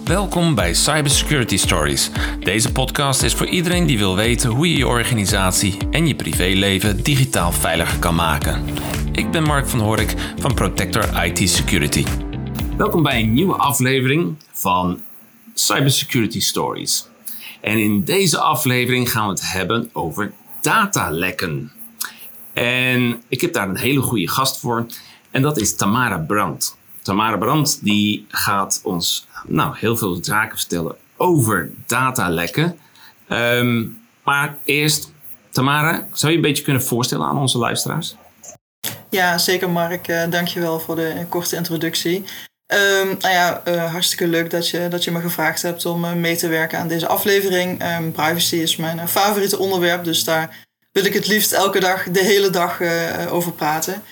Welkom bij Cybersecurity Stories. Deze podcast is voor iedereen die wil weten hoe je je organisatie en je privéleven digitaal veiliger kan maken. Ik ben Mark van Horik van Protector IT Security. Welkom bij een nieuwe aflevering van Cybersecurity Stories. En in deze aflevering gaan we het hebben over datalekken. En ik heb daar een hele goede gast voor. En dat is Tamara Brandt. Tamara Brandt die gaat ons nou, heel veel zaken vertellen over datalekken. Um, maar eerst, Tamara, zou je een beetje kunnen voorstellen aan onze luisteraars? Ja, zeker Mark. Uh, dankjewel voor de korte introductie. Um, nou ja, uh, hartstikke leuk dat je, dat je me gevraagd hebt om uh, mee te werken aan deze aflevering. Um, privacy is mijn favoriete onderwerp, dus daar wil ik het liefst elke dag, de hele dag over praten.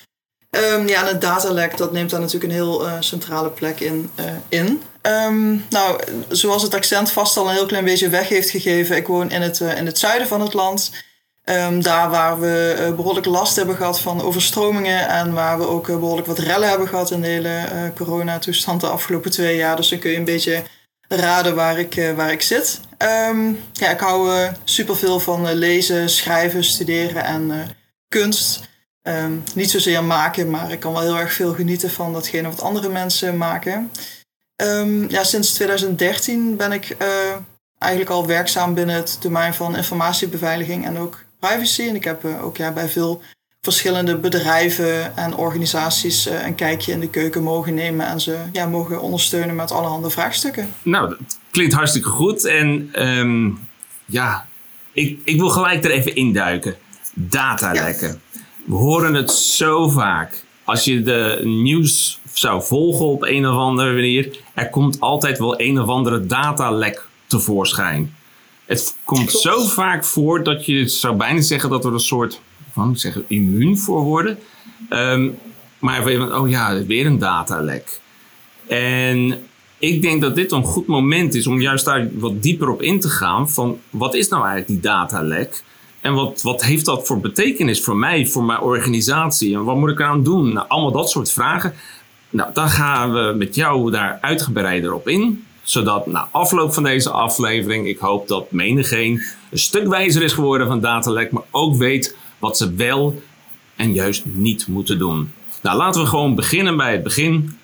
Um, ja, en het datalek, dat neemt daar natuurlijk een heel uh, centrale plek in. Uh, in. Um, nou, zoals het accent vast al een heel klein beetje weg heeft gegeven, ik woon in het, uh, in het zuiden van het land. Um, daar waar we behoorlijk last hebben gehad van overstromingen en waar we ook behoorlijk wat rellen hebben gehad in de hele coronatoestand de afgelopen twee jaar. Dus dan kun je een beetje raden waar ik, waar ik zit. ja, ik hou superveel van lezen, schrijven, studeren en kunst. Um, niet zozeer maken, maar ik kan wel heel erg veel genieten van datgene wat andere mensen maken. Um, ja, sinds 2013 ben ik uh, eigenlijk al werkzaam binnen het domein van informatiebeveiliging en ook privacy. En ik heb uh, ook ja, bij veel verschillende bedrijven en organisaties uh, een kijkje in de keuken mogen nemen en ze ja, mogen ondersteunen met allerhande vraagstukken. Nou, dat klinkt hartstikke goed. En um, ja, ik, ik wil gelijk er even induiken. Datalekken. Ja. We horen het zo vaak. Als je de nieuws zou volgen op een of andere manier, er komt altijd wel een of andere datalek tevoorschijn. Het komt zo vaak voor dat je zou bijna zeggen dat we er een soort van zeggen, immuun voor worden. Um, maar even, oh ja, weer een datalek. En ik denk dat dit een goed moment is om juist daar wat dieper op in te gaan. Van wat is nou eigenlijk die datalek? En wat, wat heeft dat voor betekenis voor mij, voor mijn organisatie? En wat moet ik eraan doen? Nou, allemaal dat soort vragen. Nou, dan gaan we met jou daar uitgebreider op in. Zodat na afloop van deze aflevering, ik hoop dat menigeen een stuk wijzer is geworden van datalek, maar ook weet wat ze wel en juist niet moeten doen. Nou, laten we gewoon beginnen bij het begin.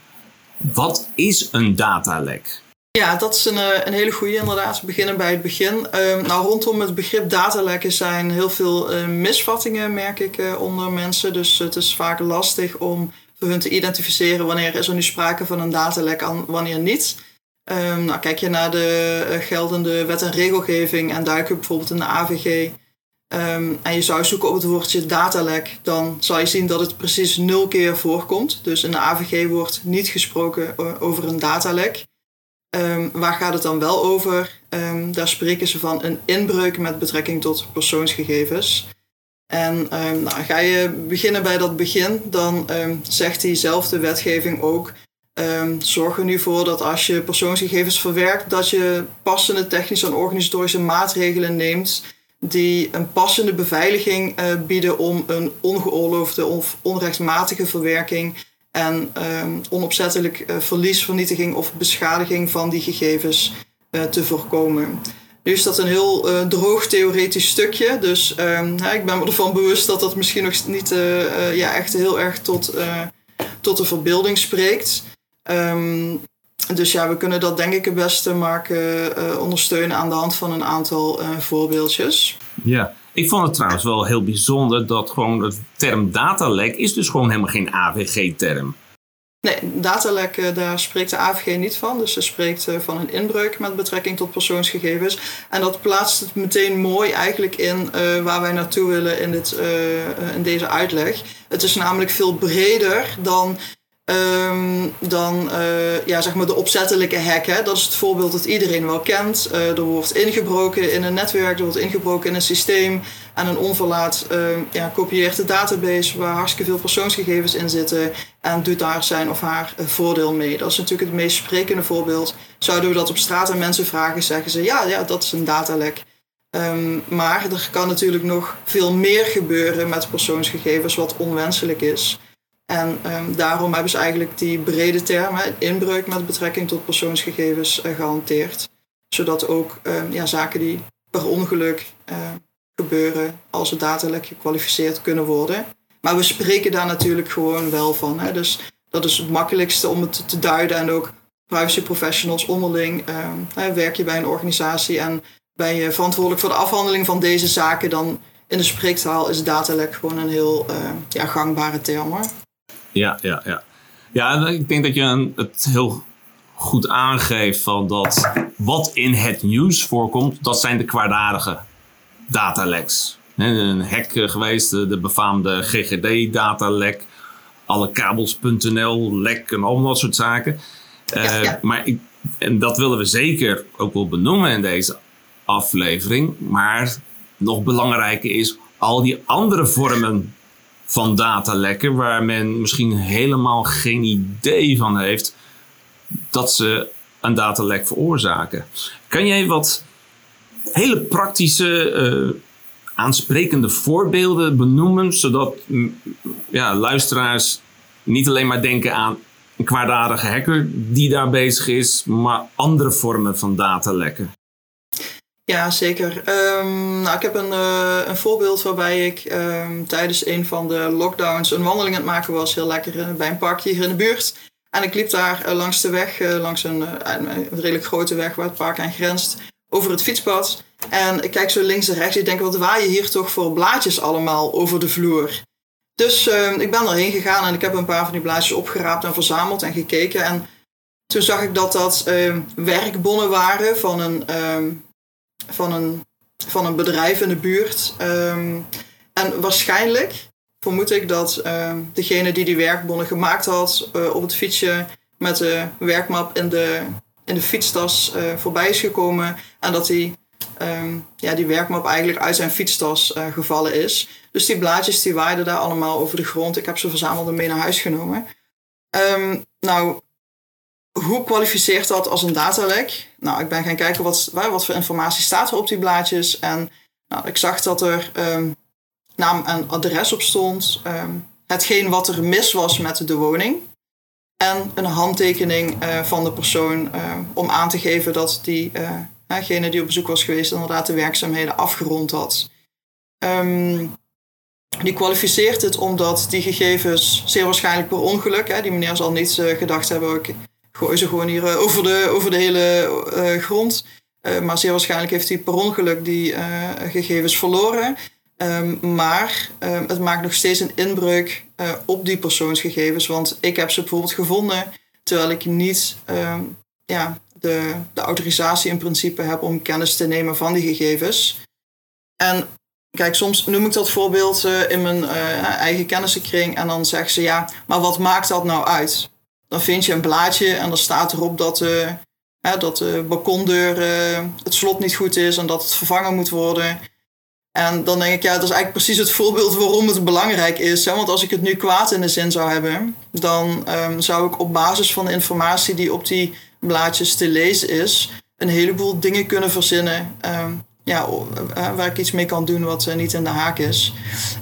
Wat is een datalek? Ja, dat is een, eh, een hele goede inderdaad. Beginnen bij het begin. Um, nou, rondom het begrip datalekken zijn heel veel uh, misvattingen, merk ik, uh, onder mensen. Dus het is vaak lastig om voor hun te identificeren wanneer is er nu sprake van een datalek en wanneer niet. Um, nou, kijk je naar de geldende wet en regelgeving en duik je bijvoorbeeld in de AVG um, en je zou zoeken op het woordje datalek, dan zal je zien dat het precies nul keer voorkomt. Dus in de AVG wordt niet gesproken over een datalek. Um, waar gaat het dan wel over? Um, daar spreken ze van een inbreuk met betrekking tot persoonsgegevens. En um, nou, ga je beginnen bij dat begin, dan zegt diezelfde wetgeving ook: zorg er nu voor dat als je persoonsgegevens verwerkt, dat je passende technische en organisatorische maatregelen neemt die een passende beveiliging uh, bieden om een ongeoorloofde of onrechtmatige verwerking en um, onopzettelijk uh, verlies, vernietiging of beschadiging van die gegevens uh, te voorkomen. Nu is dat een heel uh, droog theoretisch stukje, dus um, ik ben me ervan bewust dat dat misschien nog niet ja, echt heel erg tot, tot de verbeelding spreekt. Um, dus ja, we kunnen dat denk ik het beste maken, ondersteunen aan de hand van een aantal voorbeeldjes. Ja, ik vond het trouwens wel heel bijzonder dat gewoon de term datalek is dus gewoon helemaal geen AVG-term. Nee, datalek, eh, daar spreekt de AVG niet van. Dus ze spreekt eh, van een inbreuk met betrekking tot persoonsgegevens. En dat plaatst het meteen mooi eigenlijk in uh, waar wij naartoe willen in, dit, in deze uitleg. Het is namelijk veel breder dan Um, dan uh, ja, zeg maar de opzettelijke hack. Hè? Dat is het voorbeeld dat iedereen wel kent. Uh, er wordt ingebroken in een netwerk, er wordt ingebroken in een systeem. En een onverlaat uh, ja, kopieert de database waar hartstikke veel persoonsgegevens in zitten. En doet daar zijn of haar voordeel mee. Dat is natuurlijk het meest sprekende voorbeeld. Zouden we dat op straat aan mensen vragen, zeggen ze ja, ja dat is een datalek. Um, maar er kan natuurlijk nog veel meer gebeuren met persoonsgegevens wat onwenselijk is. En ehm, daarom hebben ze eigenlijk die brede term, inbreuk met betrekking tot persoonsgegevens, uh, gehanteerd. Zodat ook ehm, ja, zaken die per ongeluk uh, gebeuren als een datalek gekwalificeerd kunnen worden. Maar we spreken daar natuurlijk gewoon wel van. Hè? Dus dat is het makkelijkste om het te duiden. En ook privacy professionals onderling. Werk je bij een organisatie en ben je verantwoordelijk voor de afhandeling van deze zaken, dan in de spreektaal is datalek gewoon een heel ja, gangbare term. Hoor. Ja, ja, ja. Ja, ik denk dat je het heel goed aangeeft van dat wat in het nieuws voorkomt, dat zijn de kwaadaardige dataleks. Een hack eh, geweest, de befaamde GGD-datalek, alle kabels.nl lek en al dat soort zaken. Uh, Maar ik, en dat willen we zeker ook wel benoemen in deze aflevering. Maar nog belangrijker is al die andere vormen van datalekken waar men misschien helemaal geen idee van heeft dat ze een datalek veroorzaken. Kan jij wat hele praktische, uh, aansprekende voorbeelden benoemen, zodat mm, ja, luisteraars niet alleen maar denken aan een kwaadaardige hacker die daar bezig is, maar andere vormen van datalekken? Ja, zeker. Um, nou, ik heb een, uh, een voorbeeld waarbij ik um, tijdens een van de lockdowns een wandeling aan het maken was. Heel lekker uh, bij een parkje hier in de buurt. En ik liep daar uh, langs de weg, langs een, een, redelijk grote weg waar het park aan grenst, over het fietspad. En ik kijk zo links en rechts. Ik denk, wat waaien hier toch voor blaadjes allemaal over de vloer? Dus uh, ik ben erheen gegaan en ik heb een paar van die blaadjes opgeraapt en verzameld en gekeken. En toen zag ik dat dat werkbonnen waren van een, van, een, van een bedrijf in de buurt. Ehm, en waarschijnlijk vermoed ik dat degene die die werkbonnen gemaakt had uh, op het fietsje met de werkmap in de, in de fietstas uh, voorbij is gekomen. En dat hij um, ja, die werkmap eigenlijk uit zijn fietstas uh, gevallen is. Dus die blaadjes die waaiden daar allemaal over de grond. Ik heb ze verzameld en mee naar huis genomen. Nou, hoe kwalificeert dat als een datalek? Nou, ik ben gaan kijken wat, wat voor informatie staat er op die blaadjes. En nou, ik zag dat er um, naam en adres op stond. Um, hetgeen wat er mis was met de woning. En een handtekening uh, van de persoon uh, om aan te geven dat die uh, degene die op bezoek was geweest inderdaad de werkzaamheden afgerond had. Um, die kwalificeert het omdat die gegevens zeer waarschijnlijk per ongeluk, hè, die meneer zal niet uh, gedacht hebben, gooi ze gewoon hier uh, over, de, over de hele uh, grond. maar zeer waarschijnlijk heeft hij per ongeluk die gegevens verloren. Um, maar um, het maakt nog steeds een inbreuk op die persoonsgegevens. Want ik heb ze bijvoorbeeld gevonden terwijl ik niet ja, de, de autorisatie in principe heb om kennis te nemen van die gegevens. En kijk, soms noem ik dat voorbeeld in mijn eigen kennissenkring en dan zeggen ze ja, maar wat maakt dat nou uit? Dan vind je een blaadje en dan staat erop dat, uh, dat de balkondeur het slot niet goed is en dat het vervangen moet worden. En dan denk ik, ja, dat is eigenlijk precies het voorbeeld waarom het belangrijk is. Hè? Want als ik het nu kwaad in de zin zou hebben, dan um, zou ik op basis van de informatie die op die blaadjes te lezen is, een heleboel dingen kunnen verzinnen. Um, ja, eh, waar ik iets mee kan doen wat niet in de haak is.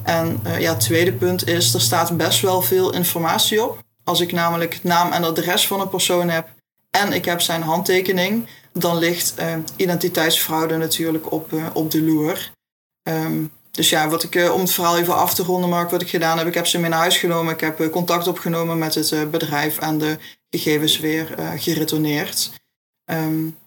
En ja, het tweede punt is, er staat best wel veel informatie op. Als ik namelijk naam en adres van een persoon heb en ik heb zijn handtekening, dan ligt identiteitsfraude natuurlijk op, op de loer. Um, dus ja, wat ik, om het verhaal even af te ronden, Mark, wat ik gedaan heb, ik heb ze mee naar huis genomen. Ik heb contact opgenomen met het bedrijf en de gegevens weer geretourneerd. Um,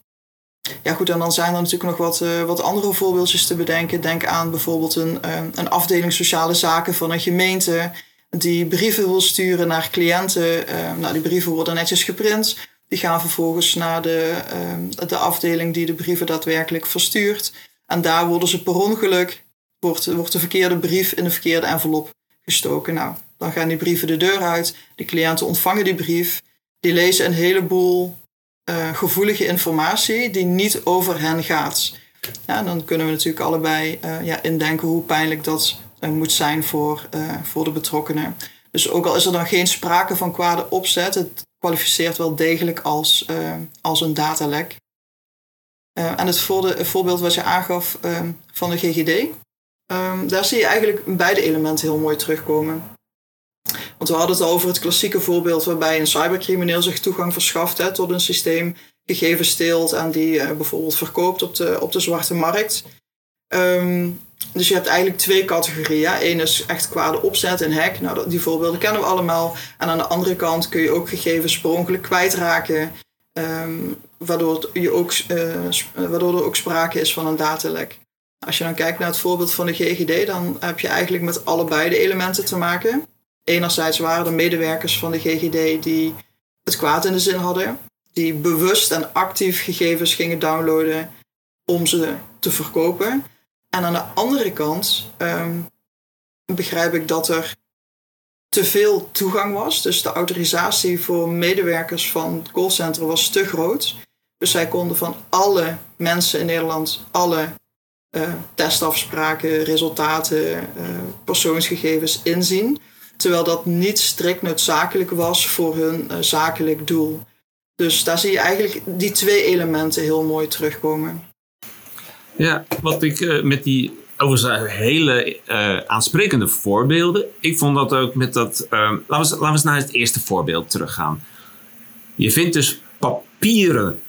ja goed, en dan zijn er natuurlijk nog wat, wat andere voorbeeldjes te bedenken. Denk aan bijvoorbeeld een, een afdeling sociale zaken van een gemeente die brieven wil sturen naar cliënten. nou, die brieven worden netjes geprint. Die gaan vervolgens naar de, ehm, de afdeling die de brieven daadwerkelijk verstuurt. En daar worden ze per ongeluk, wordt, wordt de verkeerde brief in de verkeerde envelop gestoken. Nou, dan gaan die brieven de deur uit. De cliënten ontvangen die brief die lezen een heleboel uh, gevoelige informatie die niet over hen gaat. Ja, dan kunnen we natuurlijk allebei uh, ja, indenken hoe pijnlijk dat uh, moet zijn voor, voor de betrokkenen. Dus ook al is er dan geen sprake van kwade opzet, het kwalificeert wel degelijk als, als een datalek. en het, voorbeeld wat je aangaf van de GGD, um, daar zie je eigenlijk beide elementen heel mooi terugkomen. Want we hadden het over het klassieke voorbeeld waarbij een cybercrimineel zich toegang verschaft hè, tot een systeem, gegevens steelt en die bijvoorbeeld verkoopt op de, op de zwarte markt. Um, dus je hebt eigenlijk twee categorieën. Eén is echt kwade opzet en hack. Nou, die voorbeelden kennen we allemaal. En aan de andere kant kun je ook gegevens per kwijtraken. Um, waardoor, je ook, uh, waardoor er ook sprake is van een datalek. Als je dan kijkt naar het voorbeeld van de GGD, dan heb je eigenlijk met allebei de elementen te maken. Enerzijds waren er medewerkers van de GGD die het kwaad in de zin hadden, die bewust en actief gegevens gingen downloaden om ze te verkopen. En aan de andere kant um, begrijp ik dat er te veel toegang was. Dus de autorisatie voor medewerkers van het callcenter was te groot. Dus zij konden van alle mensen in Nederland alle uh, testafspraken, resultaten, uh, persoonsgegevens inzien. Terwijl dat niet strikt noodzakelijk was voor hun uh, zakelijk doel. Dus daar zie je eigenlijk die twee elementen heel mooi terugkomen. Ja, wat ik uh, met die overigens hele uh, aansprekende voorbeelden. Ik vond dat ook met dat. Uh, laten, we, laten we eens naar het eerste voorbeeld teruggaan. Je vindt dus papieren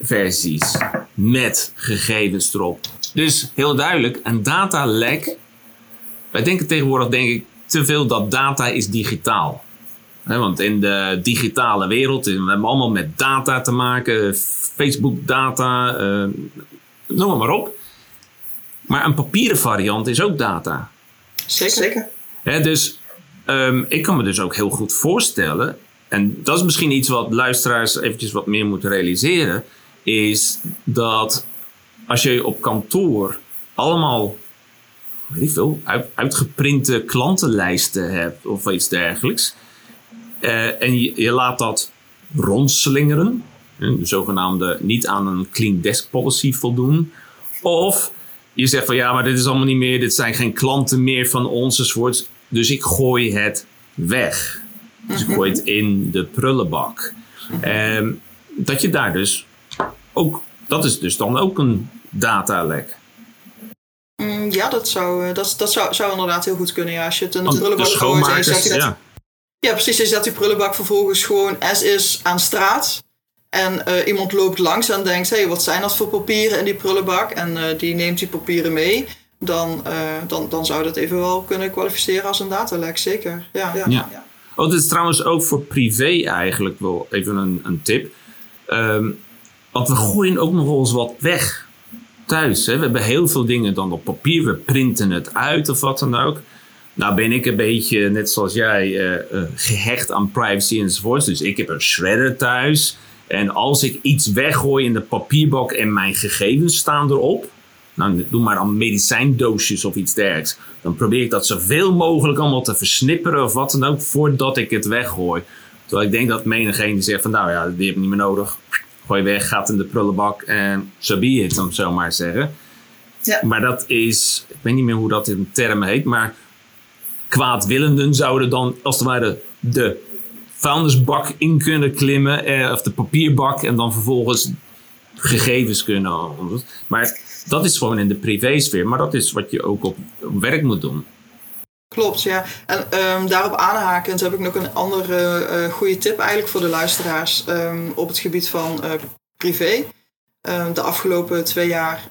versies met gegevens erop. Dus heel duidelijk, een datalek. Wij denken tegenwoordig, denk ik, te veel dat data is digitaal. Want in de digitale wereld, we hebben allemaal met data te maken, Facebook data, uh, noem maar op. Maar een papieren variant is ook data. Zeker. Zeker. dus um, ik kan me dus ook heel goed voorstellen, en dat is misschien iets wat luisteraars eventjes wat meer moeten realiseren, is dat als je op kantoor allemaal weet ik veel, uit, uitgeprinte klantenlijsten hebt of iets dergelijks. Uh, en je, je, laat dat rondslingeren, de zogenaamde niet aan een clean desk policy voldoen. Of je zegt van ja, maar dit is allemaal niet meer, dit zijn geen klanten meer van ons enzovoorts. Dus ik gooi het weg. Dus ik gooi het in de prullenbak. Uh, dat je daar dus ook, dat is dus dan ook een datalek. Mm, ja, dat, zou, eh, dat, dat zou, zou inderdaad heel goed kunnen. Ja, als je het in de prullenbak gooit en je zet ja. ja, precies. Je zet die prullenbak vervolgens gewoon as is aan straat. En uh, iemand loopt langs en denkt: hé, hey, wat zijn dat voor papieren in die prullenbak? En uh, die neemt die papieren mee. Dan, uh, dan, dan zou dat even wel kunnen kwalificeren als een datalek, zeker. Ja. ja. ja. Oh, dit is trouwens ook voor privé eigenlijk wel even een, een tip. Um, want we gooien ook nog wel eens wat weg thuis. Hè. We hebben heel veel dingen dan op papier. We printen het uit of wat dan ook. Nou ben ik een beetje, net zoals jij, uh, uh, gehecht aan privacy enzovoorts. Dus ik heb een shredder thuis. En als ik iets weggooi in de papierbak en mijn gegevens staan erop. Nou, doe maar dan medicijndoosjes of iets dergelijks. Dan probeer ik dat zoveel mogelijk allemaal te versnipperen of wat dan ook voordat ik het weggooi. Terwijl ik denk dat menigeen die zegt van nou ja, die heb ik niet meer nodig gooi weg, gaat in de prullenbak en so be it, om zo maar zeggen. Ja. Maar dat is, ik weet niet meer hoe dat in termen heet, maar kwaadwillenden zouden dan als het ware de vuilnisbak in kunnen klimmen, eh, of de papierbak, en dan vervolgens gegevens kunnen. Maar dat is gewoon in de privésfeer, maar dat is wat je ook op, werk moet doen. Klopt, ja. En um, daarop aanhakend heb ik nog een andere uh, goede tip eigenlijk voor de luisteraars um, op het gebied van uh, privé. Um, de afgelopen twee jaar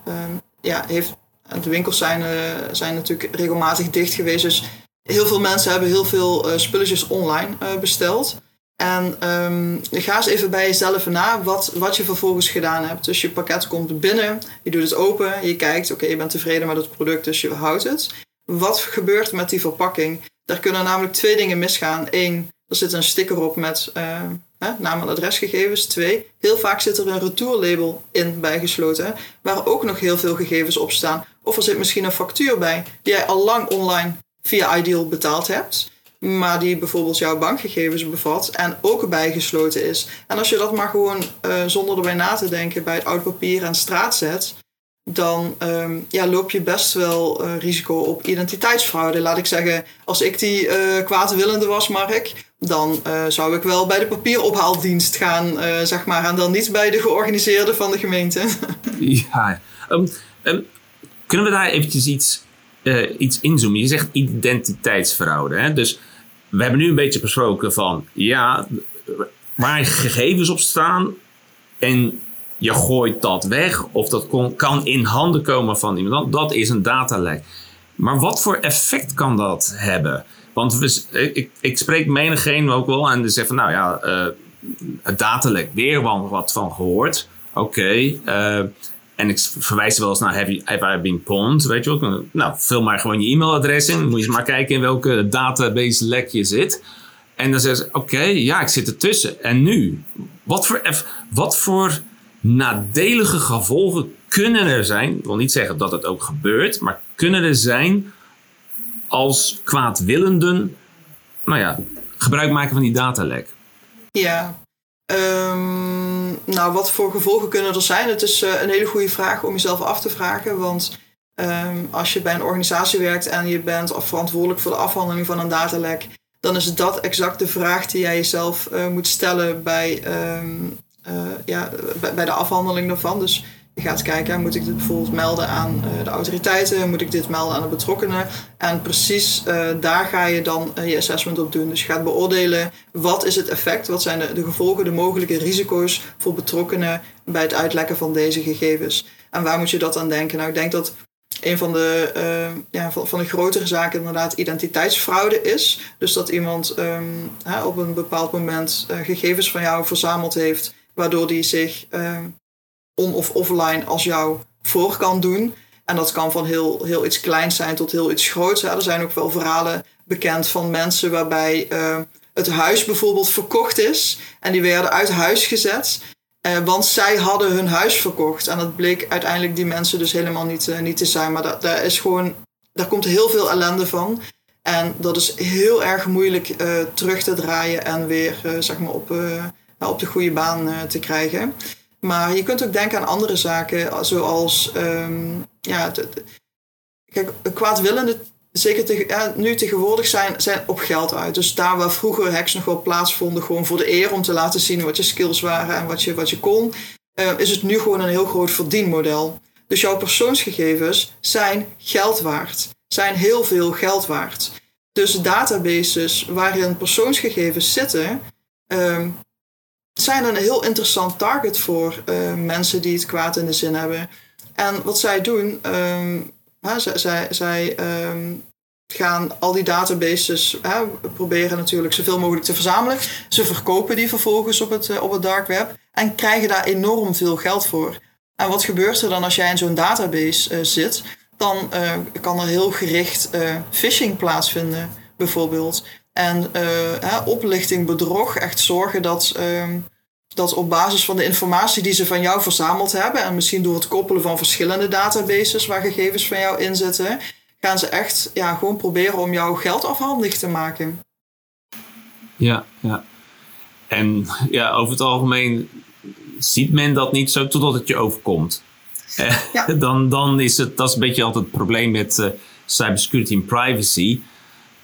ja, heeft, de winkels zijn, uh, zijn natuurlijk regelmatig dicht geweest. Dus heel veel mensen hebben heel veel spulletjes online besteld. En ga eens even bij jezelf na wat, wat je vervolgens gedaan hebt. Dus je pakket komt binnen, je doet het open, je kijkt, oké, okay, je bent tevreden met het product, dus je houdt het. Wat gebeurt met die verpakking? Daar kunnen namelijk twee dingen misgaan. Eén, er zit een sticker op met uh, naam en adresgegevens. Twee, heel vaak zit er een retourlabel in bijgesloten, waar ook nog heel veel gegevens op staan. Of er zit misschien een factuur bij die jij al lang online via Ideal betaald hebt, maar die bijvoorbeeld jouw bankgegevens bevat en ook bijgesloten is. En als je dat maar gewoon uh, zonder erbij na te denken bij het oud papier en straat zet, dan um, ja, loop je best wel uh, risico op identiteitsfraude. Laat ik zeggen, als ik die uh, kwaadwillende was, Mark, dan zou ik wel bij de papierophaaldienst gaan, zeg maar, en dan niet bij de georganiseerde van de gemeente. ja, um, um, kunnen we daar eventjes iets, iets inzoomen? Je zegt identiteitsfraude, hè? dus we hebben nu een beetje besproken van ja, waar gegevens op staan en je gooit dat weg of dat kan in handen komen van iemand, dat is een datalek. Maar wat voor effect kan dat hebben? Want we, ik, ik spreek menigeen ook wel en die zegt van nou ja, uh, het datalek, weer wat van gehoord. Oké, uh, en ik verwijs wel eens naar Have, I Been Pwned, weet je wel. Nou, vul maar gewoon je e-mailadres in. Moet je maar kijken in welke database lek je zit. En dan zeggen ze, oké, ja, ik zit ertussen. En nu? Wat voor, wat voor nadelige gevolgen kunnen er zijn? Ik wil niet zeggen dat het ook gebeurt, maar kunnen er zijn als kwaadwillenden, nou ja, gebruik maken van die datalek? Ja, um, nou, wat voor gevolgen kunnen er zijn? Het is uh, een hele goede vraag om jezelf af te vragen, want um, als je bij een organisatie werkt en je bent verantwoordelijk voor de afhandeling van een datalek, dan is dat exact de vraag die jij jezelf uh, moet stellen bij, um, uh, ja, bij, bij, de afhandeling daarvan. Dus je gaat kijken, moet ik dit bijvoorbeeld melden aan uh, de autoriteiten? Moet ik dit melden aan de betrokkenen? En precies daar ga je dan je assessment op doen. Dus je gaat beoordelen wat is het effect, wat zijn de, gevolgen, de mogelijke risico's voor betrokkenen bij het uitlekken van deze gegevens. En waar moet je dat aan denken? Nou, ik denk dat een van de, ja, van, de grotere zaken inderdaad identiteitsfraude is. Dus dat iemand um, hè, op een bepaald moment gegevens van jou verzameld heeft, waardoor die zich uh, on- of offline als jou voor kan doen. En dat kan van heel, heel iets kleins zijn tot heel iets groots. Er zijn ook wel verhalen bekend van mensen waarbij het huis bijvoorbeeld verkocht is. En die werden uit huis gezet. Uh, want zij hadden hun huis verkocht. En dat bleek uiteindelijk die mensen dus helemaal niet, uh, niet te zijn. Maar daar, daar, is gewoon, daar komt heel veel ellende van. En dat is heel erg moeilijk terug te draaien en weer zeg maar op, op de goede baan te krijgen. Maar je kunt ook denken aan andere zaken, zoals um, ja, kijk, kwaadwillende zeker te, ja, nu tegenwoordig zijn, zijn op geld uit. Dus daar waar vroeger hacks nog wel plaatsvonden, gewoon voor de eer om te laten zien wat je skills waren en wat je, wat je kon, uh, is het nu gewoon een heel groot verdienmodel. Dus jouw persoonsgegevens zijn geld waard, zijn heel veel geld waard. Dus databases waarin persoonsgegevens zitten, um, zijn een heel interessant target voor uh, mensen die het kwaad in de zin hebben. En wat zij doen, um, zij, zij, zij um, gaan al die databases hè, proberen natuurlijk zoveel mogelijk te verzamelen. Ze verkopen die vervolgens op het, eh, op het dark web en krijgen daar enorm veel geld voor. En wat gebeurt er dan als jij in zo'n database uh, zit? Dan kan er heel gericht phishing plaatsvinden, bijvoorbeeld. En hè, oplichting, bedrog, echt zorgen dat, ehm, dat op basis van de informatie die ze van jou verzameld hebben, en misschien door het koppelen van verschillende databases waar gegevens van jou in zitten, gaan ze echt ja, gewoon proberen om jouw geld afhandig te maken. Ja, ja. En ja, over het algemeen ziet men dat niet zo totdat het je overkomt. Eh, ja. dan, dan is het, dat is een beetje altijd het probleem met uh, cybersecurity en privacy.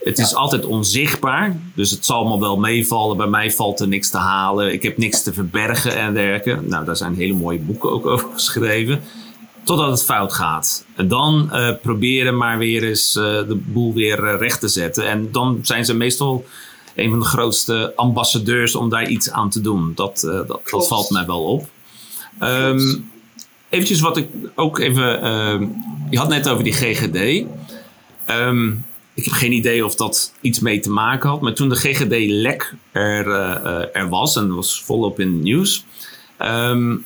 Het is altijd onzichtbaar, dus het zal me wel meevallen. Bij mij valt er niks te halen. Ik heb niks te verbergen en dergelijke. Nou, daar zijn hele mooie boeken ook over geschreven. Totdat het fout gaat. En dan uh, proberen maar weer eens uh, de boel weer uh, recht te zetten. En dan zijn ze meestal een van de grootste ambassadeurs om daar iets aan te doen. Dat, dat, dat, valt mij wel op. Um, eventjes wat ik ook even... Ehm, je had net over die GGD. Um, ik heb geen idee of dat iets mee te maken had. Maar toen de GGD-lek er, er was en was volop in het nieuws... Um,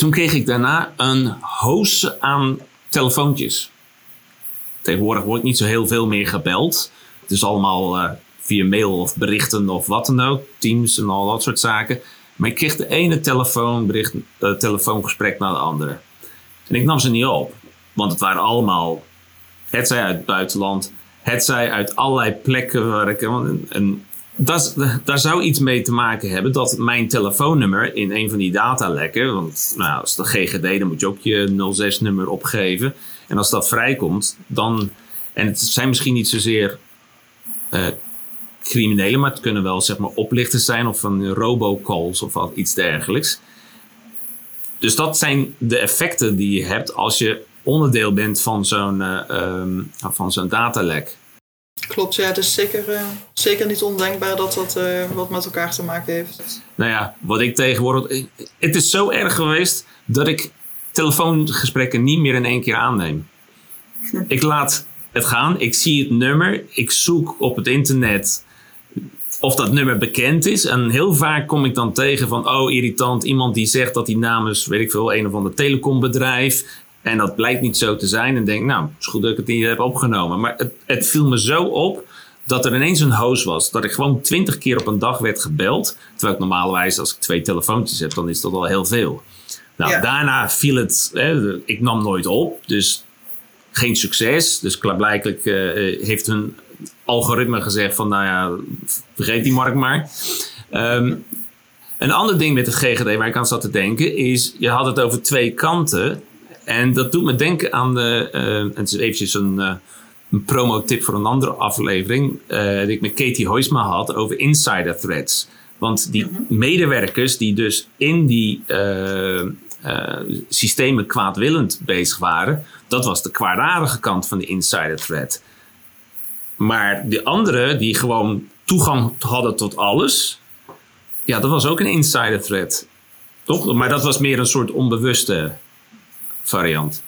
toen kreeg ik daarna een hoos aan telefoontjes. Tegenwoordig wordt niet zo heel veel meer gebeld. Het is allemaal uh, via mail of berichten of wat dan ook. Teams en al dat soort zaken. Maar ik kreeg de ene telefoonbericht, telefoongesprek naar de andere. En ik nam ze niet op. Want het waren allemaal, het zij uit het buitenland, het zij uit allerlei plekken waar ik. En, daar zou iets mee te maken hebben dat mijn telefoonnummer in een van die datalekken, want nou, als de GGD, dan moet je ook je 06-nummer opgeven. En als dat vrijkomt, dan. En het zijn misschien niet zozeer uh, criminelen, maar het kunnen wel zeg maar oplichters zijn of van robocalls of iets dergelijks. Dus dat zijn de effecten die je hebt als je onderdeel bent van zo'n um, van zo'n datalek. Klopt, ja, het is zeker, uh, zeker niet ondenkbaar dat dat uh, wat met elkaar te maken heeft. Nou ja, wat ik tegenwoordig. Het is zo erg geweest dat ik telefoongesprekken niet meer in één keer aanneem. Ik laat het gaan, ik zie het nummer, ik zoek op het internet of dat nummer bekend is. En heel vaak kom ik dan tegen van, oh irritant, iemand die zegt dat hij namens, weet ik veel, een of ander telecombedrijf. En dat blijkt niet zo te zijn. En denk, nou, het is goed dat ik het niet heb opgenomen. Maar het, het viel me zo op dat er ineens een host was. Dat ik gewoon twintig keer op een dag werd gebeld. Terwijl ik normalerwijs, als ik twee telefoontjes heb, dan is dat al heel veel. Nou, daarna viel het, hè, ik nam nooit op. Dus geen succes. Dus klaarblijkelijk uh, heeft hun algoritme gezegd van, nou ja, vergeet die markt maar. Ehm, een ander ding met de GGD waar ik aan zat te denken is, je had het over twee kanten. En dat doet me denken aan de, uh, het is eventjes een, uh, een promo-tip voor een andere aflevering, uh, die ik met Katie Hoisma had over insider threats. Want die mhm. medewerkers die dus in die systemen kwaadwillend bezig waren, dat was de kwaadaardige kant van de insider threat. Maar de anderen die gewoon toegang hadden tot alles, ja, dat was ook een insider threat. Toch? Maar dat was meer een soort onbewuste variant.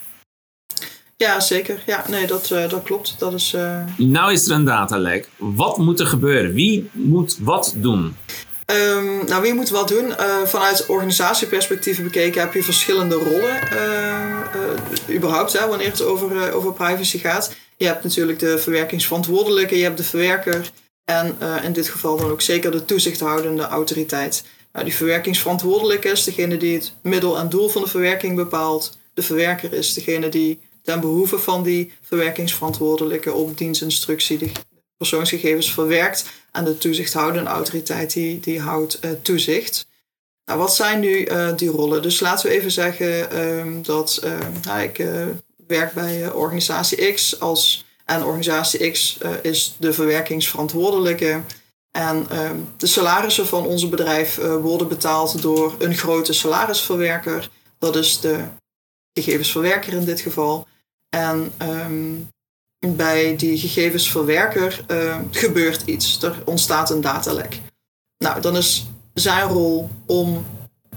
Ja, zeker. Ja, nee, dat, uh, dat klopt. Dat is, uh... Nou is er een datalek. Wat moet er gebeuren? Wie moet wat doen? Um, nou, wie moet wat doen? Uh, vanuit organisatieperspectieven bekeken heb je verschillende rollen. überhaupt, hè, wanneer het over, over privacy gaat. Je hebt natuurlijk de verwerkingsverantwoordelijke, je hebt de verwerker. En in dit geval dan ook zeker de toezichthoudende autoriteit. Nou, die verwerkingsverantwoordelijke is degene die het middel en doel van de verwerking bepaalt. De verwerker is degene die ten behoeve van die verwerkingsverantwoordelijke op dienstinstructie de persoonsgegevens verwerkt. En de toezichthoudende autoriteit die, die houdt uh, toezicht. Nou, wat zijn nu uh, die rollen? Dus laten we even zeggen um, dat uh, nou, ik werk bij organisatie X als en organisatie X is de verwerkingsverantwoordelijke. En ehm, de salarissen van onze bedrijf worden betaald door een grote salarisverwerker. Dat is de gegevensverwerker in dit geval. En ehm, bij die gegevensverwerker uh, gebeurt iets. Er ontstaat een datalek. Nou, dan is zijn rol om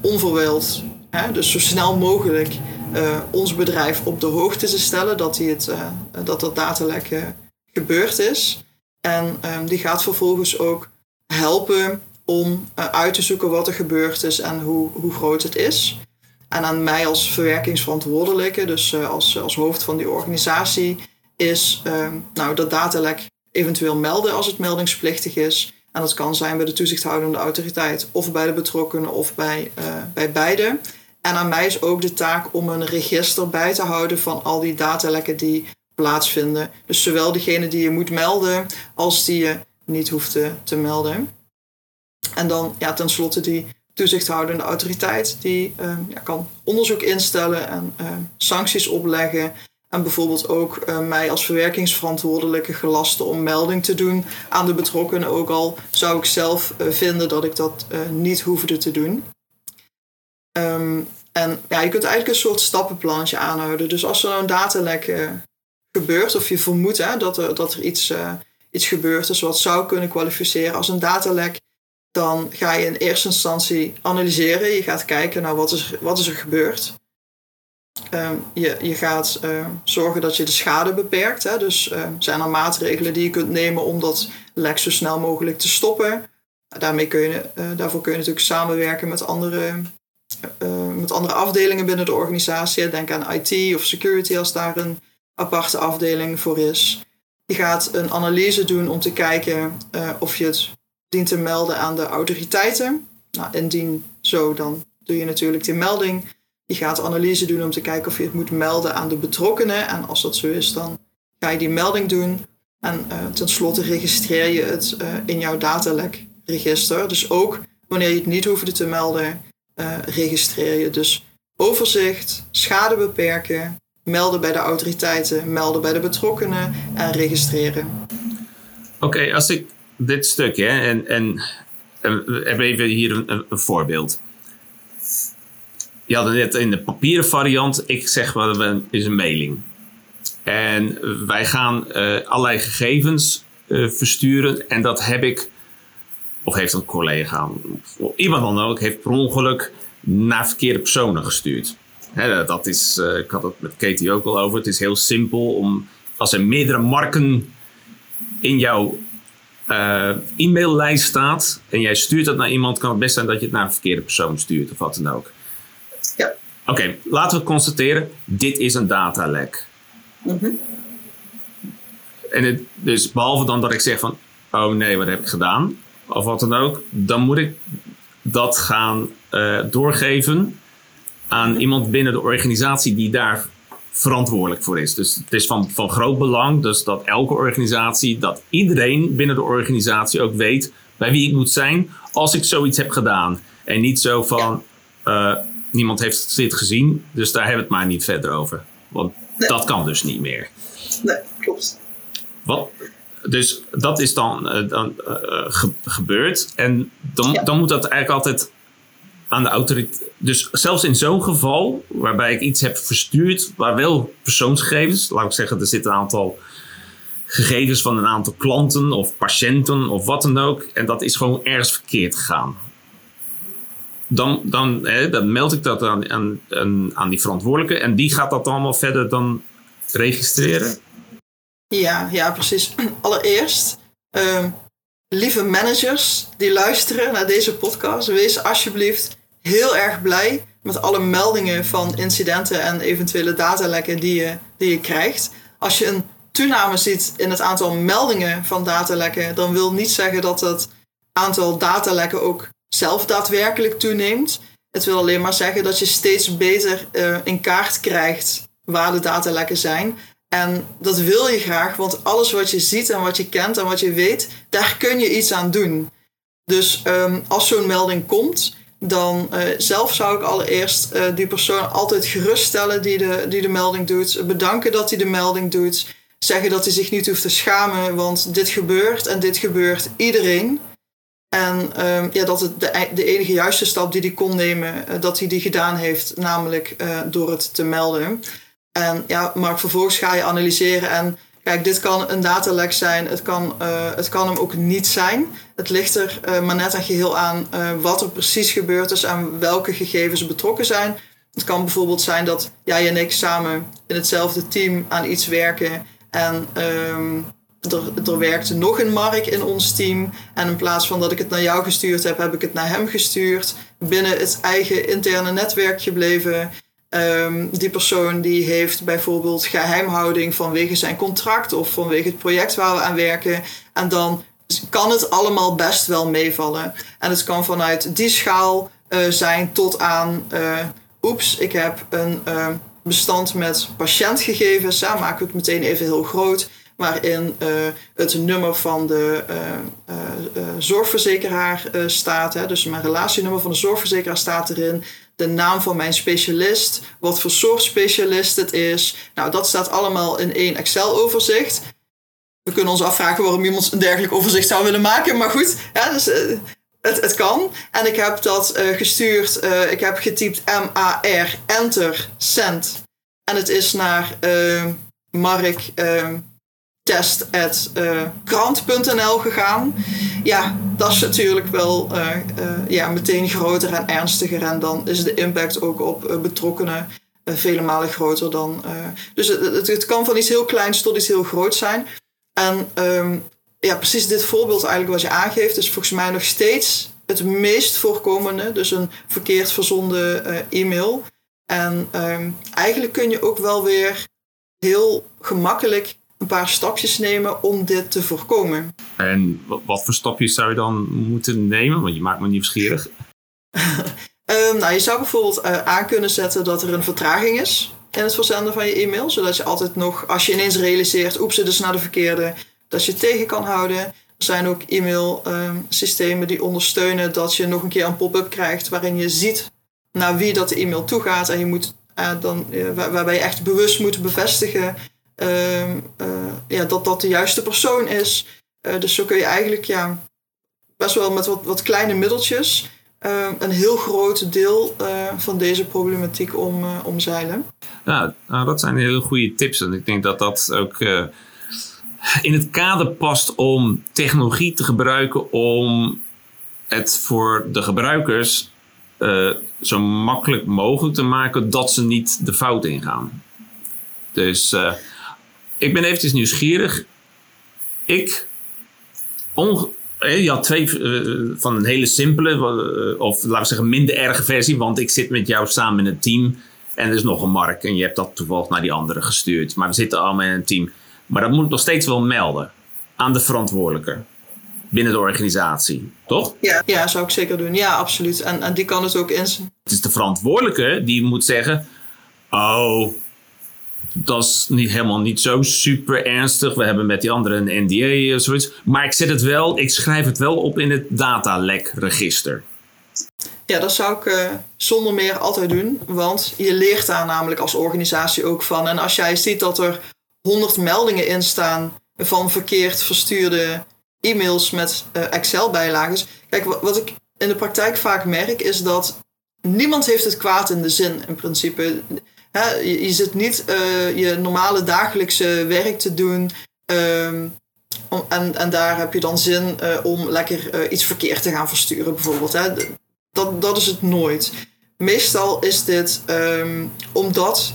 onverwijld, hè, dus zo snel mogelijk, uh, ons bedrijf op de hoogte te stellen dat, die het, uh, dat dat datalek gebeurd is. En um, die gaat vervolgens ook helpen om uit te zoeken wat er gebeurd is en hoe, hoe groot het is. En aan mij als verwerkingsverantwoordelijke, dus uh, als, als hoofd van die organisatie, is uh, nou, dat datalek eventueel melden als het meldingsplichtig is. En dat kan zijn bij de toezichthoudende autoriteit of bij de betrokkenen of bij, uh, bij beide. En aan mij is ook de taak om een register bij te houden van al die datalekken die plaatsvinden. Dus zowel degene die je moet melden als die je niet hoeft te, te melden. En dan ja, tenslotte die toezichthoudende autoriteit die uh, ja, kan onderzoek instellen en uh, sancties opleggen. En bijvoorbeeld ook uh, mij als verwerkingsverantwoordelijke gelasten om melding te doen aan de betrokkenen. Ook al zou ik zelf vinden dat ik dat niet hoefde te doen. En ja, je kunt eigenlijk een soort stappenplantje aanhouden. Dus als er nou een datalek gebeurt, of je vermoedt hè, dat, er, dat er iets, iets gebeurt, dus wat zou kunnen kwalificeren als een datalek, dan ga je in eerste instantie analyseren. Je gaat kijken naar wat is, wat is er gebeurd. Um, je, je gaat uh, zorgen dat je de schade beperkt. Hè? Dus uh, zijn er maatregelen die je kunt nemen om dat lek zo snel mogelijk te stoppen. Daarmee kun je, uh, daarvoor kun je natuurlijk samenwerken met andere, met andere afdelingen binnen de organisatie. Denk aan IT of security als daar een aparte afdeling voor is. Je gaat een analyse doen om te kijken of je het dient te melden aan de autoriteiten. Nou, indien zo, dan doe je natuurlijk die melding. Je gaat analyse doen om te kijken of je het moet melden aan de betrokkenen. En als dat zo is, dan ga je die melding doen. En uh, tenslotte registreer je het uh, in jouw datalekregister. Dus ook wanneer je het niet hoefde te melden, uh, registreer je. Dus overzicht, schade beperken, melden bij de autoriteiten, melden bij de betrokkenen en registreren. Oké, als ik dit stukje. En, en, we hebben even hier een, een, voorbeeld. Je had het net in de papieren variant. Ik zeg wel, is een mailing. En wij gaan uh, allerlei gegevens versturen. En dat heb ik, of heeft een collega, of iemand dan ook, heeft per ongeluk naar verkeerde personen gestuurd. dat is, ik had het met Katie ook al over. Het is heel simpel om, als er meerdere marken in jouw uh, e-maillijst staat en jij stuurt dat naar iemand, kan het best zijn dat je het naar een verkeerde persoon stuurt of wat dan ook. Ja. Oké, laten we constateren, dit is een datalek. Mm En het, dus behalve dan dat ik zeg van, oh nee, wat heb ik gedaan? Of wat dan ook, dan moet ik dat gaan uh, doorgeven aan iemand binnen de organisatie die daar verantwoordelijk voor is. Dus het is van, van groot belang dus dat elke organisatie, dat iedereen binnen de organisatie ook weet bij wie ik moet zijn als ik zoiets heb gedaan. En niet zo van, uh, niemand heeft dit gezien, dus daar hebben we het maar niet verder over. Want dat kan dus niet meer. Nee, klopt. Wat, dus dat is dan, uh, dan uh, gebeurd. En dan, dan moet dat eigenlijk altijd aan de autoriteit. Dus zelfs in zo'n geval, waarbij ik iets heb verstuurd, waar wel persoonsgegevens, laat ik zeggen, er zitten een aantal gegevens van een aantal klanten of patiënten of wat dan ook, en dat is gewoon ergens verkeerd gegaan. Dan, dan, hè, meld ik dat aan, aan, aan die verantwoordelijke en die gaat dat allemaal verder dan registreren. Ja, ja precies. Allereerst, uh, lieve managers die luisteren naar deze podcast, wees alsjeblieft heel erg blij met alle meldingen van incidenten en eventuele datalekken die je, die je krijgt. Als je een toename ziet in het aantal meldingen van datalekken, dan wil niet zeggen dat het aantal datalekken ook zelf daadwerkelijk toeneemt. Het wil alleen maar zeggen dat je steeds beter uh, in kaart krijgt waar de datalekken zijn. En dat wil je graag, want alles wat je ziet en wat je kent en wat je weet, daar kun je iets aan doen. Dus um, als zo'n melding komt, dan uh, zelf zou ik allereerst uh, die persoon altijd geruststellen die de, die de melding doet. Bedanken dat hij de melding doet. Zeggen dat hij zich niet hoeft te schamen, want dit gebeurt en dit gebeurt iedereen. En um, ja, dat het de, de, enige juiste stap die hij kon nemen, uh, dat hij die gedaan heeft, namelijk door het te melden. En ja, maar vervolgens ga je analyseren en kijk, dit kan een datalek zijn, het kan, uh, het kan hem ook niet zijn. Het ligt er uh, maar net en geheel aan uh, wat er precies gebeurd is en welke gegevens betrokken zijn. Het kan bijvoorbeeld zijn dat jij en ik samen in hetzelfde team aan iets werken en er, er werkte nog een Mark in ons team. En in plaats van dat ik het naar jou gestuurd heb, heb ik het naar hem gestuurd. Binnen het eigen interne netwerk gebleven. Um, die persoon die heeft bijvoorbeeld geheimhouding vanwege zijn contract of vanwege het project waar we aan werken. En dan kan het allemaal best wel meevallen. En het kan vanuit die schaal uh, zijn tot aan, uh, oeps, ik heb een uh, bestand met patiëntgegevens. Maken we het meteen even heel groot. Waarin het nummer van de zorgverzekeraar staat. Hè, dus mijn relatienummer van de zorgverzekeraar staat erin de naam van mijn specialist, wat voor soort specialist het is. Nou, dat staat allemaal in één Excel-overzicht. We kunnen ons afvragen waarom iemand een dergelijk overzicht zou willen maken, maar goed, ja, dus, uh, het, het kan. En ik heb dat uh, gestuurd, uh, ik heb getypt M-A-R, enter, send. En het is naar Mark test.krant.nl gegaan. Ja, dat is natuurlijk wel uh, uh, ja, meteen groter en ernstiger. En dan is de impact ook op betrokkenen vele malen groter dan. dus het, het, kan van iets heel kleins tot iets heel groots zijn. En um, ja, precies dit voorbeeld eigenlijk wat je aangeeft, is volgens mij nog steeds het meest voorkomende. Dus een verkeerd verzonden e-mail. En um, eigenlijk kun je ook wel weer heel gemakkelijk een paar stapjes nemen om dit te voorkomen. En wat voor stapjes zou je dan moeten nemen? Want je maakt me nieuwsgierig. um, nou, je zou bijvoorbeeld uh, aan kunnen zetten dat er een vertraging is in het verzenden van je e-mail. Zodat je altijd nog, als je ineens realiseert, oeps, het is naar de verkeerde, dat je het tegen kan houden. Er zijn ook e-mail um, systemen die ondersteunen dat je nog een keer een pop-up krijgt waarin je ziet naar wie dat de e-mail toegaat. En je moet uh, dan, uh, waar, waarbij je echt bewust moet bevestigen ja, dat dat de juiste persoon is. Uh, dus zo kun je eigenlijk ja, best wel met wat, wat kleine middeltjes uh, een heel groot deel van deze problematiek om, omzeilen. Ja, nou, dat zijn hele goede tips. En ik denk dat dat ook in het kader past om technologie te gebruiken om het voor de gebruikers zo makkelijk mogelijk te maken dat ze niet de fout ingaan. Dus ik ben eventjes nieuwsgierig. Ik, je had twee uh, van een hele simpele, of laten we zeggen minder erge versie, want ik zit met jou samen in een team en er is nog een mark en je hebt dat toevallig naar die andere gestuurd. Maar we zitten allemaal in een team. Maar dat moet ik nog steeds wel melden aan de verantwoordelijke binnen de organisatie, toch? Ja, ja zou ik zeker doen. Ja, absoluut. En, en die kan het ook inzien. Het is de verantwoordelijke die moet zeggen: Oh, dat is niet, helemaal niet zo super ernstig. We hebben met die andere een NDA of zoiets. Maar ik zet het wel, ik schrijf het wel op in het datalekregister. Ja, dat zou ik uh, zonder meer altijd doen. Want je leert daar namelijk als organisatie ook van. En als jij ziet dat er 100 meldingen in staan van verkeerd verstuurde e-mails met uh, Excel-bijlagen. Kijk, wat ik in de praktijk vaak merk is dat niemand heeft het kwaad in de zin in principe. Hè, je, zit niet uh, je normale dagelijkse werk te doen. Om, en, en daar heb je dan zin uh, om lekker iets verkeerd te gaan versturen, bijvoorbeeld. Hè. Dat, dat is het nooit. Meestal is dit um, omdat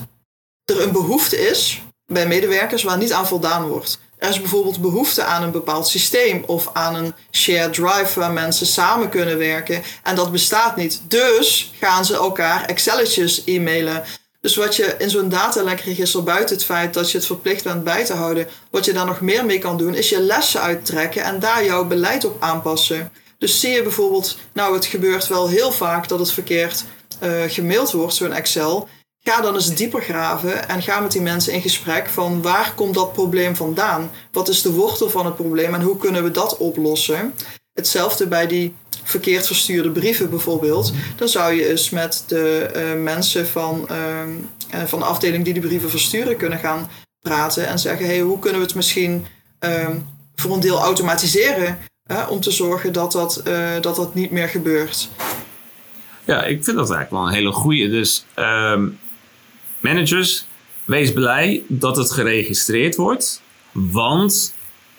er een behoefte is bij medewerkers waar niet aan voldaan wordt. Er is bijvoorbeeld behoefte aan een bepaald systeem of aan een shared drive waar mensen samen kunnen werken. En dat bestaat niet. Dus gaan ze elkaar Excelletjes e-mailen. Dus wat je in zo'n datalekregister, buiten het feit dat je het verplicht bent bij te houden, wat je daar nog meer mee kan doen, is je lessen uittrekken en daar jouw beleid op aanpassen. Dus zie je bijvoorbeeld, nou het gebeurt wel heel vaak dat het verkeerd uh, gemaild wordt, zo'n Excel. Ga dan eens dieper graven en ga met die mensen in gesprek van waar komt dat probleem vandaan? Wat is de wortel van het probleem en hoe kunnen we dat oplossen? Hetzelfde bij die verkeerd verstuurde brieven bijvoorbeeld. Dan zou je eens met de uh, mensen van, uh, van de afdeling die die brieven versturen kunnen gaan praten en zeggen: hey, hoe kunnen we het misschien uh, voor een deel automatiseren om te zorgen dat dat, dat dat niet meer gebeurt? Ja, ik vind dat eigenlijk wel een hele goede. Dus ehm, managers, wees blij dat het geregistreerd wordt. Want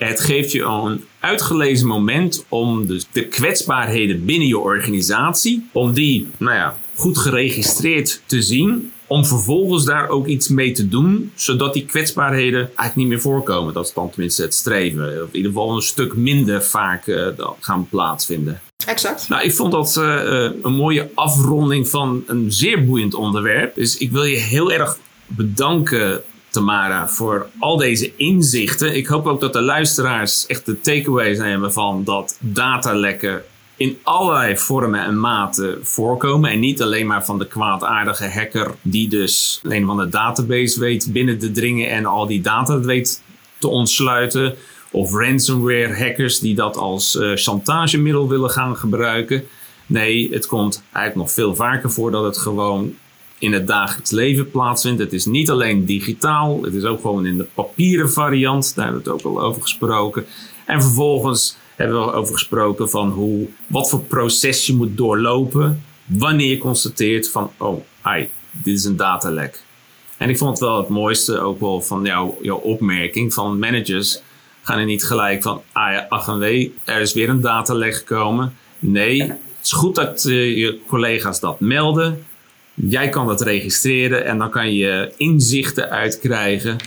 het geeft je een uitgelezen moment om de, de kwetsbaarheden binnen je organisatie, om die nou ja, goed geregistreerd te zien. Om vervolgens daar ook iets mee te doen, zodat die kwetsbaarheden eigenlijk niet meer voorkomen. Dat is dan tenminste het streven. Of in ieder geval een stuk minder vaak uh, gaan plaatsvinden. Exact. Nou, ik vond dat uh, een mooie afronding van een zeer boeiend onderwerp. Dus ik wil je heel erg bedanken, Tamara, voor al deze inzichten. Ik hoop ook dat de luisteraars echt de takeaways nemen van dat datalekken in allerlei vormen en maten voorkomen. En niet alleen maar van de kwaadaardige hacker die dus alleen van de database weet binnen te dringen en al die data weet te ontsluiten. Of ransomware hackers die dat als uh, chantagemiddel willen gaan gebruiken. Nee, het komt eigenlijk nog veel vaker voor dat het gewoon in het dagelijks leven plaatsvindt. Het is niet alleen digitaal, het is ook gewoon in de papieren variant. Daar hebben we het ook al over gesproken. En vervolgens hebben we over gesproken van hoe, wat voor proces je moet doorlopen wanneer je constateert van, oh, ai, dit is een datalek. En ik vond het wel het mooiste ook wel van jouw, opmerking van managers gaan er niet gelijk van, ah ja, ach en wee, er is weer een datalek gekomen. Nee, het is goed dat uh, je collega's dat melden. Jij kan dat registreren en dan kan je inzichten uitkrijgen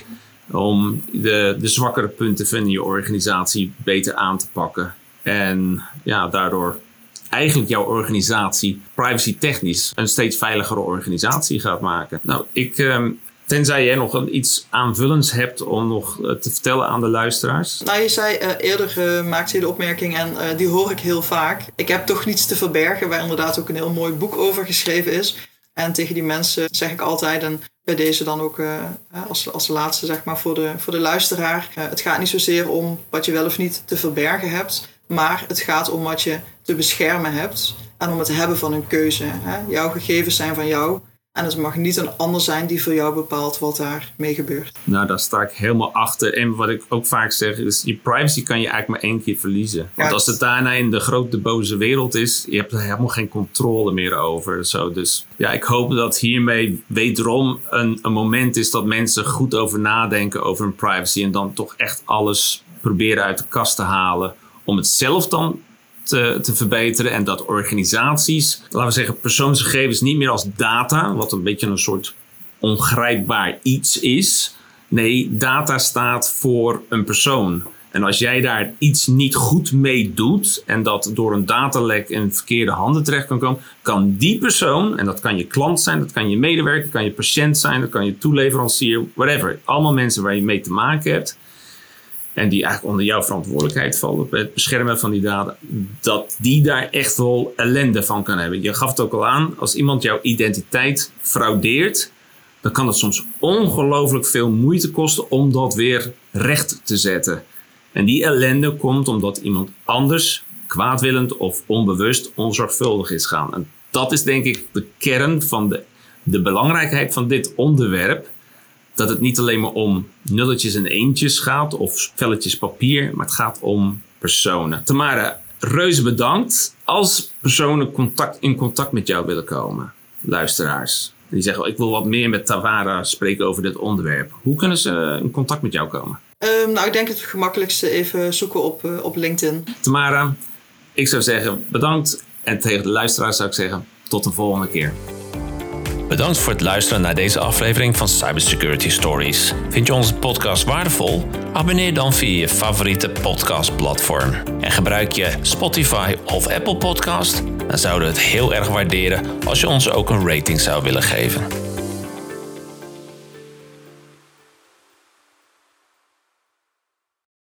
om de, de zwakkere punten van je organisatie beter aan te pakken. En ja, daardoor eigenlijk jouw organisatie privacy technisch een steeds veiligere organisatie gaat maken. Nou, ik, um, Tenzij jij nog iets aanvullends hebt om nog uh, te vertellen aan de luisteraars. Nou, je zei uh, eerder, uh, maakte je de opmerking en die hoor ik heel vaak. Ik heb toch niets te verbergen, waar inderdaad ook een heel mooi boek over geschreven is. En tegen die mensen zeg ik altijd, en bij deze dan ook als, als laatste zeg maar voor de, voor de luisteraar. het gaat niet zozeer om wat je wel of niet te verbergen hebt, maar het gaat om wat je te beschermen hebt en om het hebben van een keuze. Hè? Jouw gegevens zijn van jou En het mag niet een ander zijn die voor jou bepaalt wat daarmee gebeurt. Nou, daar sta ik helemaal achter. En wat ik ook vaak zeg is, je privacy kan je eigenlijk maar één keer verliezen. Want als het daarna in de grote boze wereld is, je hebt er helemaal geen controle meer over. Zo. Dus ja, ik hoop dat hiermee wederom een, een moment is dat mensen goed over nadenken over hun privacy. En dan toch echt alles proberen uit de kast te halen. Om het zelf dan te, te, verbeteren. En dat organisaties, laten we zeggen, persoonsgegevens niet meer als data, wat een beetje een soort ongrijpbaar iets is. Nee, data staat voor een persoon. En als jij daar iets niet goed mee doet en dat door een datalek in verkeerde handen terecht kan komen, kan die persoon, en dat kan je klant zijn, dat kan je medewerker, kan je patiënt zijn, dat kan je toeleverancier, whatever. Allemaal mensen waar je mee te maken hebt en die eigenlijk onder jouw verantwoordelijkheid vallen, het beschermen van die data, dat die daar echt wel ellende van kan hebben. Je gaf het ook al aan, als iemand jouw identiteit fraudeert, dan kan het soms ongelooflijk veel moeite kosten om dat weer recht te zetten. En die ellende komt omdat iemand anders kwaadwillend of onbewust onzorgvuldig is gaan. En dat is denk ik de kern van de, de belangrijkheid van dit onderwerp dat het niet alleen maar om nulletjes en eentjes gaat of velletjes papier, maar het gaat om personen. Tamara, reuze bedankt. Als personen contact, in contact met jou willen komen, luisteraars, die zeggen: Ik wil wat meer met Tamara spreken over dit onderwerp. Hoe kunnen ze in contact met jou komen? Um, nou, ik denk het gemakkelijkste even zoeken op, uh, op LinkedIn. Tamara, ik zou zeggen bedankt. En tegen de luisteraars zou ik zeggen: tot de volgende keer. Bedankt voor het luisteren naar deze aflevering van Cybersecurity Stories. Vind je onze podcast waardevol? Abonneer dan via je favoriete podcastplatform. En gebruik je Spotify of Apple Podcast? Dan zouden we het heel erg waarderen als je ons ook een rating zou willen geven.